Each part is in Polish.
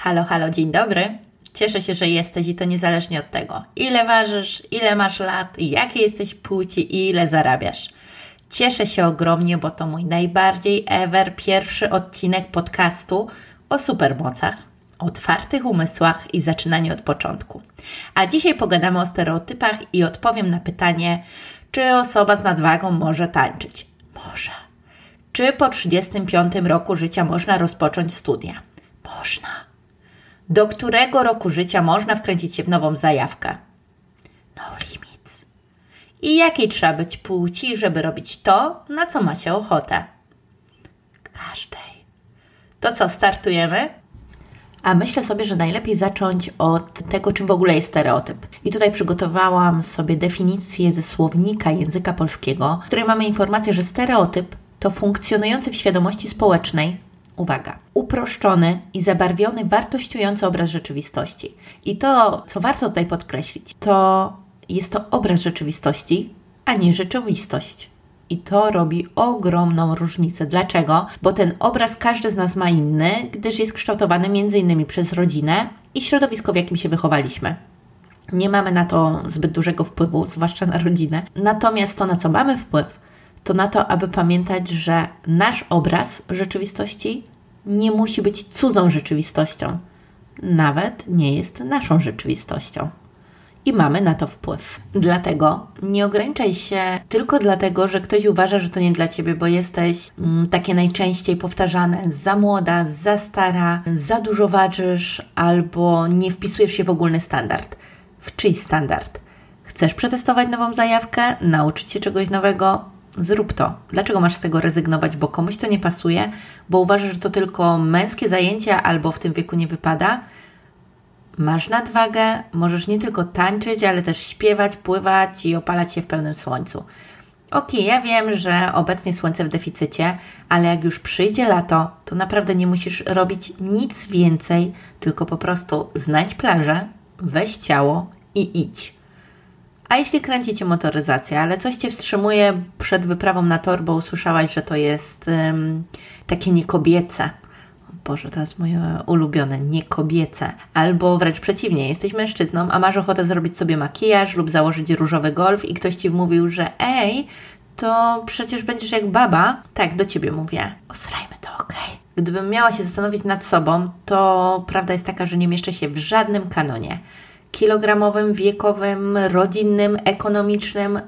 Halo, halo, dzień dobry. Cieszę się, że jesteś i to niezależnie od tego, ile ważysz, ile masz lat, jakiej jesteś płci i ile zarabiasz. Cieszę się ogromnie, bo to mój najbardziej ever pierwszy odcinek podcastu o supermocach, otwartych umysłach i zaczynaniu od początku. A dzisiaj pogadamy o stereotypach i odpowiem na pytanie, czy osoba z nadwagą może tańczyć? Może. Czy po 35 roku życia można rozpocząć studia? Można. Do którego roku życia można wkręcić się w nową zajawkę? No limits. I jakiej trzeba być płci, żeby robić to, na co ma się ochotę? Każdej. To co, startujemy? A myślę sobie, że najlepiej zacząć od tego, czym w ogóle jest stereotyp. I tutaj przygotowałam sobie definicję ze słownika języka polskiego, w której mamy informację, że stereotyp to funkcjonujący w świadomości społecznej, uwaga, uproszczony i zabarwiony wartościujący obraz rzeczywistości. I to, co warto tutaj podkreślić, to jest to obraz rzeczywistości, a nie rzeczywistość. I to robi ogromną różnicę. Dlaczego? Bo ten obraz każdy z nas ma inny, gdyż jest kształtowany innymi przez rodzinę i środowisko, w jakim się wychowaliśmy. Nie mamy na to zbyt dużego wpływu, zwłaszcza na rodzinę. Natomiast to, na co mamy wpływ, to na to, aby pamiętać, że nasz obraz rzeczywistości nie musi być cudzą rzeczywistością. Nawet nie jest naszą rzeczywistością i mamy na to wpływ. Dlatego nie ograniczaj się tylko dlatego, że ktoś uważa, że to nie dla ciebie, bo jesteś mm, takie najczęściej powtarzane za młoda, za stara, za dużo ważysz albo nie wpisujesz się w ogólny standard. W czyjś standard? Chcesz przetestować nową zajawkę, nauczyć się czegoś nowego? Zrób to. Dlaczego masz z tego rezygnować? Bo komuś to nie pasuje, bo uważasz, że to tylko męskie zajęcia albo w tym wieku nie wypada? masz nadwagę, możesz nie tylko tańczyć, ale też śpiewać, pływać i opalać się w pełnym słońcu. Ok, ja wiem, że obecnie słońce w deficycie, ale jak już przyjdzie lato, to naprawdę nie musisz robić nic więcej, tylko po prostu znajdź plażę, weź ciało i idź. A jeśli kręci Cię motoryzacja, ale coś Cię wstrzymuje przed wyprawą na tor, bo usłyszałaś, że to jest um, takie niekobiece, Boże, to jest moje ulubione, nie kobiece. Albo wręcz przeciwnie, jesteś mężczyzną, a masz ochotę zrobić sobie makijaż lub założyć różowy golf i ktoś Ci mówił, że ej, to przecież będziesz jak baba. Tak, do Ciebie mówię. Osrajmy to, okej. Okay. Gdybym miała się zastanowić nad sobą, to prawda jest taka, że nie mieszczę się w żadnym kanonie. Kilogramowym, wiekowym, rodzinnym, ekonomicznym.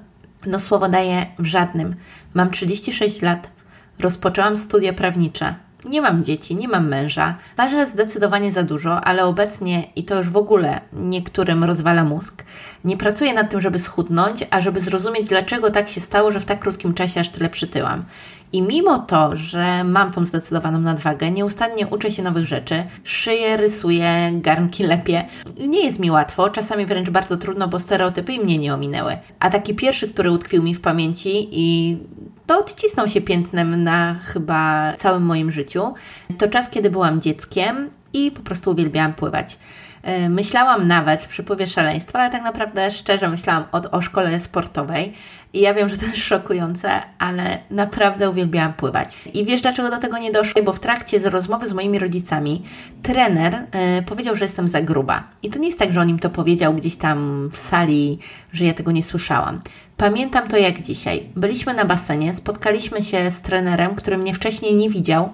No słowo daję w żadnym. Mam 36 lat. Rozpoczęłam studia prawnicze. Nie mam dzieci, nie mam męża. Ważę zdecydowanie za dużo, ale obecnie i to już w ogóle niektórym rozwala mózg. Nie pracuję nad tym, żeby schudnąć, a żeby zrozumieć, dlaczego tak się stało, że w tak krótkim czasie aż tyle przytyłam. I mimo to, że mam tą zdecydowaną nadwagę, nieustannie uczę się nowych rzeczy, szyję, rysuję, garnki lepiej. Nie jest mi łatwo, czasami wręcz bardzo trudno, bo stereotypy mnie nie ominęły. A taki pierwszy, który utkwił mi w pamięci i to odcisnął się piętnem na chyba całym moim życiu, to czas, kiedy byłam dzieckiem i po prostu uwielbiałam pływać. E, myślałam nawet w przypływie szaleństwa, ale tak naprawdę szczerze myślałam o, o szkole sportowej. I ja wiem, że to jest szokujące, ale naprawdę uwielbiałam pływać. I wiesz, dlaczego do tego nie doszło? Bo w trakcie z rozmowy z moimi rodzicami trener yy, powiedział, że jestem za gruba. I to nie jest tak, że on im to powiedział gdzieś tam w sali, że ja tego nie słyszałam. Pamiętam to jak dzisiaj. Byliśmy na basenie, spotkaliśmy się z trenerem, który mnie wcześniej nie widział.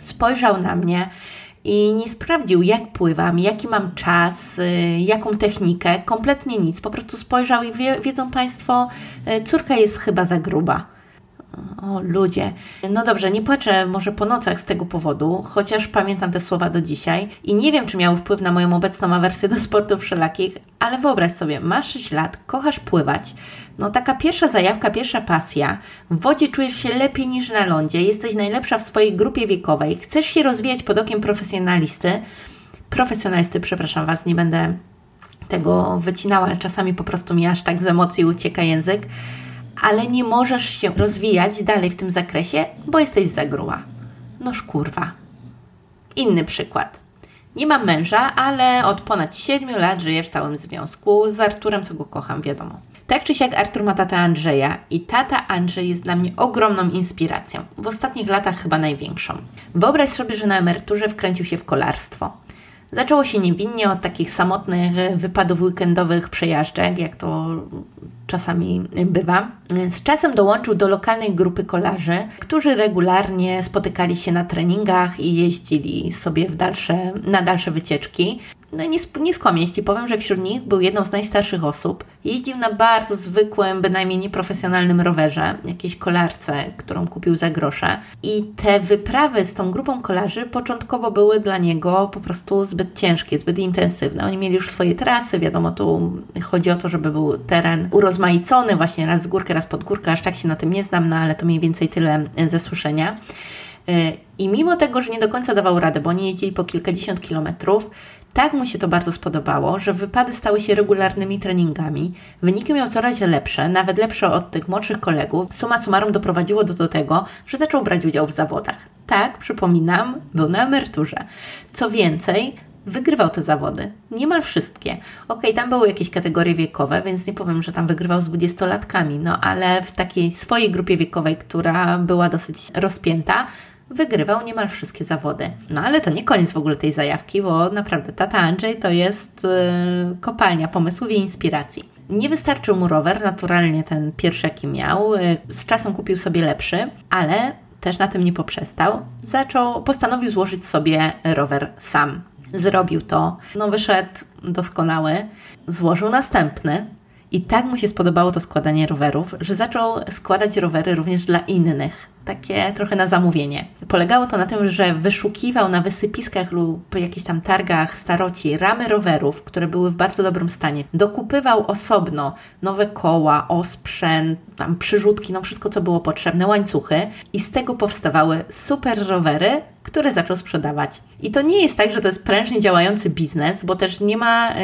Spojrzał na mnie i nie sprawdził, jak pływam, jaki mam czas, y, jaką technikę, kompletnie nic. Po prostu spojrzał i wie, wiedzą Państwo, y, córka jest chyba za gruba. O, ludzie. No dobrze, nie płaczę może po nocach z tego powodu, chociaż pamiętam te słowa do dzisiaj i nie wiem, czy miały wpływ na moją obecną awersję do sportów wszelakich, ale wyobraź sobie, masz 6 lat, kochasz pływać, no taka pierwsza zajawka, pierwsza pasja, w wodzie czujesz się lepiej niż na lądzie, jesteś najlepsza w swojej grupie wiekowej, chcesz się rozwijać pod okiem profesjonalisty, profesjonalisty, przepraszam Was, nie będę tego wycinała, ale czasami po prostu mi aż tak z emocji ucieka język, ale nie możesz się rozwijać dalej w tym zakresie, bo jesteś za gruba. Noż kurwa. Inny przykład. Nie mam męża, ale od ponad 7 lat żyję w stałym związku z Arturem, co go kocham, wiadomo. Tak czy siak Artur ma tata Andrzeja i tata Andrzej jest dla mnie ogromną inspiracją. W ostatnich latach chyba największą. Wyobraź sobie, że na emeryturze wkręcił się w kolarstwo. Zaczęło się niewinnie od takich samotnych wypadów weekendowych przejażdżek, jak to czasami bywa. Z czasem dołączył do lokalnej grupy kolarzy, którzy regularnie spotykali się na treningach i jeździli sobie w dalsze, na dalsze wycieczki. No nie, nie skłamię, jeśli powiem, że wśród nich był jedną z najstarszych osób. Jeździł na bardzo zwykłym, bynajmniej nieprofesjonalnym rowerze, jakiejś kolarce, którą kupił za grosze. I te wyprawy z tą grupą kolarzy początkowo były dla niego po prostu zbyt ciężkie, zbyt intensywne. Oni mieli już swoje trasy, wiadomo, tu chodzi o to, żeby był teren urozmaicony, właśnie raz z górkę, raz pod górkę, aż tak się na tym nie znam, no ale to mniej więcej tyle ze słyszenia. I mimo tego, że nie do końca dawał radę, bo oni jeździli po kilkadziesiąt kilometrów, tak mu się to bardzo spodobało, że wypady stały się regularnymi treningami. Wyniki miał coraz lepsze, nawet lepsze od tych młodszych kolegów. Suma summarum doprowadziło do, do tego, że zaczął brać udział w zawodach. Tak, przypominam, był na emeryturze. Co więcej, wygrywał te zawody. Niemal wszystkie. Ok, tam były jakieś kategorie wiekowe, więc nie powiem, że tam wygrywał z dwudziestolatkami, no ale w takiej swojej grupie wiekowej, która była dosyć rozpięta, wygrywał niemal wszystkie zawody. No ale to nie koniec w ogóle tej zajawki, bo naprawdę tata Andrzej to jest yy, kopalnia pomysłów i inspiracji. Nie wystarczył mu rower, naturalnie ten pierwszy jaki miał. Yy, z czasem kupił sobie lepszy, ale też na tym nie poprzestał. Zaczął, postanowił złożyć sobie rower sam. Zrobił to, no wyszedł doskonały, złożył następny, i tak mu się spodobało to składanie rowerów, że zaczął składać rowery również dla innych takie trochę na zamówienie. Polegało to na tym, że wyszukiwał na wysypiskach lub jakichś tam targach staroci ramy rowerów, które były w bardzo dobrym stanie. Dokupywał osobno nowe koła, osprzęt, tam przyrzutki, no wszystko co było potrzebne, łańcuchy i z tego powstawały super rowery, które zaczął sprzedawać. I to nie jest tak, że to jest prężnie działający biznes, bo też nie ma,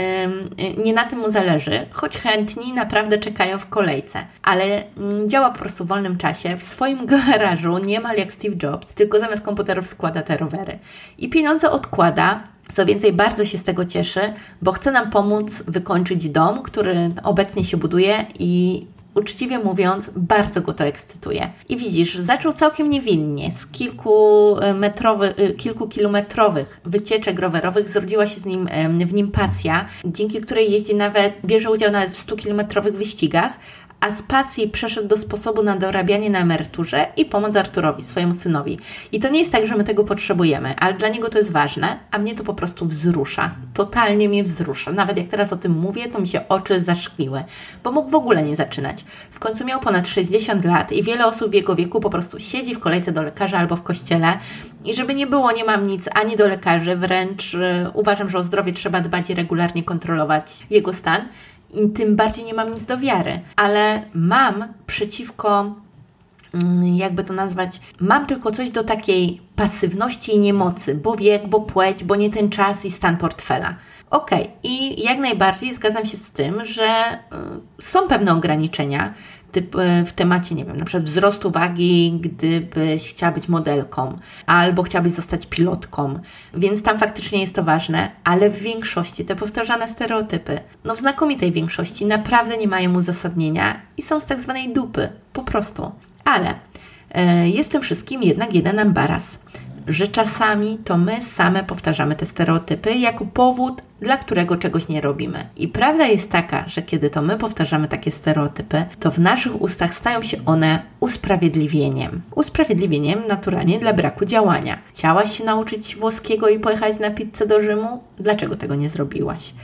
nie na tym mu zależy, choć chętni naprawdę czekają w kolejce, ale mm, działa po prostu w wolnym czasie, w swoim garażu garażu, niemal jak Steve Jobs, tylko zamiast komputerów składa te rowery. I pieniądze odkłada, co więcej, bardzo się z tego cieszy, bo chce nam pomóc wykończyć dom, który obecnie się buduje i uczciwie mówiąc, bardzo go to ekscytuje. I widzisz, zaczął całkiem niewinnie. Z kilku, metrowy, y, kilku kilometrowych wycieczek rowerowych zrodziła się z nim, w nim pasja, dzięki której jeździ nawet, bierze udział nawet w 100 kilometrowych wyścigach, a z pasji przeszedł do sposobu na dorabianie na emeryturze i pomoc Arturowi, swojemu synowi. I to nie jest tak, że my tego potrzebujemy, ale dla niego to jest ważne, a mnie to po prostu wzrusza. Totalnie mnie wzrusza. Nawet jak teraz o tym mówię, to mi się oczy zaszkliły, bo mógł w ogóle nie zaczynać. W końcu miał ponad 60 lat i wiele osób w jego wieku po prostu siedzi w kolejce do lekarza albo w kościele i żeby nie było, nie mam nic ani do lekarzy, wręcz yy, uważam, że o zdrowie trzeba dbać i regularnie kontrolować jego stan i tym bardziej nie mam nic do wiary. Ale mam przeciwko, mm, jakby to nazwać, mam tylko coś do takiej pasywności i niemocy, bo wiek, bo płeć, bo nie ten czas i stan portfela. Okej, okay. i jak najbardziej zgadzam się z tym, że y, są pewne ograniczenia, typ, e, w temacie, nie wiem, na przykład wzrostu wagi, gdybyś chciała być modelką, albo chciałabyś zostać pilotką, więc tam faktycznie jest to ważne, ale w większości te powtarzane stereotypy, no w znakomitej większości naprawdę nie mają uzasadnienia i są z tak zwanej dupy, po prostu. Ale e, jest w tym wszystkim jednak jeden embaraz że czasami to my same powtarzamy te stereotypy jako powód, dla którego czegoś nie robimy. I prawda jest taka, że kiedy to my powtarzamy takie stereotypy, to w naszych ustach stają się one usprawiedliwieniem. Usprawiedliwieniem naturalnie dla braku działania. Chciałaś się nauczyć włoskiego i pojechać na pizzę do Rzymu? Dlaczego tego nie zrobiłaś?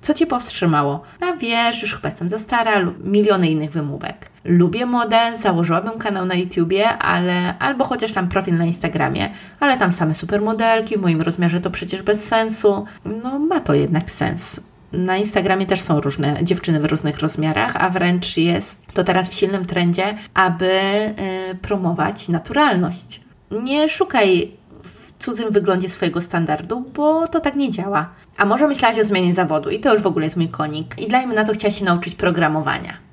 Co Cię powstrzymało? A wiesz, już chyba jestem za stara lub miliony innych wymówek. Lubię modę, założyłabym kanał na YouTubie, ale albo chociaż tam profil na Instagramie, ale tam same supermodelki, w moim rozmiarze to przecież bez sensu. No ma to jednak sens. Na Instagramie też są różne dziewczyny w różnych rozmiarach, a wręcz jest to teraz w silnym trendzie, aby y, promować naturalność. Nie szukaj w cudzym wyglądzie swojego standardu, bo to tak nie działa. A może myślałaś o zmianie zawodu i to już w ogóle jest mój konik. I dajmy na to chciałaś się nauczyć programowania.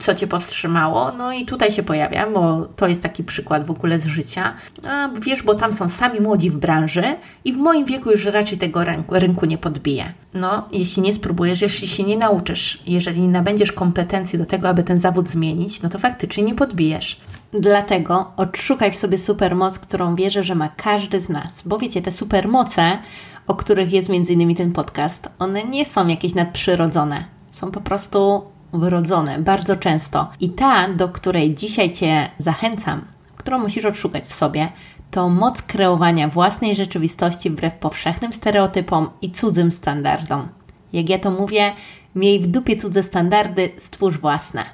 Co Cię powstrzymało? No i tutaj się pojawia, bo to jest taki przykład w ogóle z życia. A wiesz, bo tam są sami młodzi w branży i w moim wieku już raczej tego rynku, rynku nie podbije. No, jeśli nie spróbujesz, jeśli się nie nauczysz, jeżeli nie nabędziesz kompetencji do tego, aby ten zawód zmienić, no to faktycznie nie podbijesz. Dlatego odszukaj w sobie supermoc, którą wierzę, że ma każdy z nas. Bo wiecie, te supermoce o których jest m.in. ten podcast, one nie są jakieś nadprzyrodzone. Są po prostu wrodzone bardzo często. I ta, do której dzisiaj Cię zachęcam, którą musisz odszukać w sobie, to moc kreowania własnej rzeczywistości wbrew powszechnym stereotypom i cudzym standardom. Jak ja to mówię, miej w dupie cudze standardy, stwórz własne.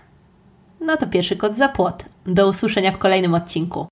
No to pierwszy kod za płot. Do usłyszenia w kolejnym odcinku.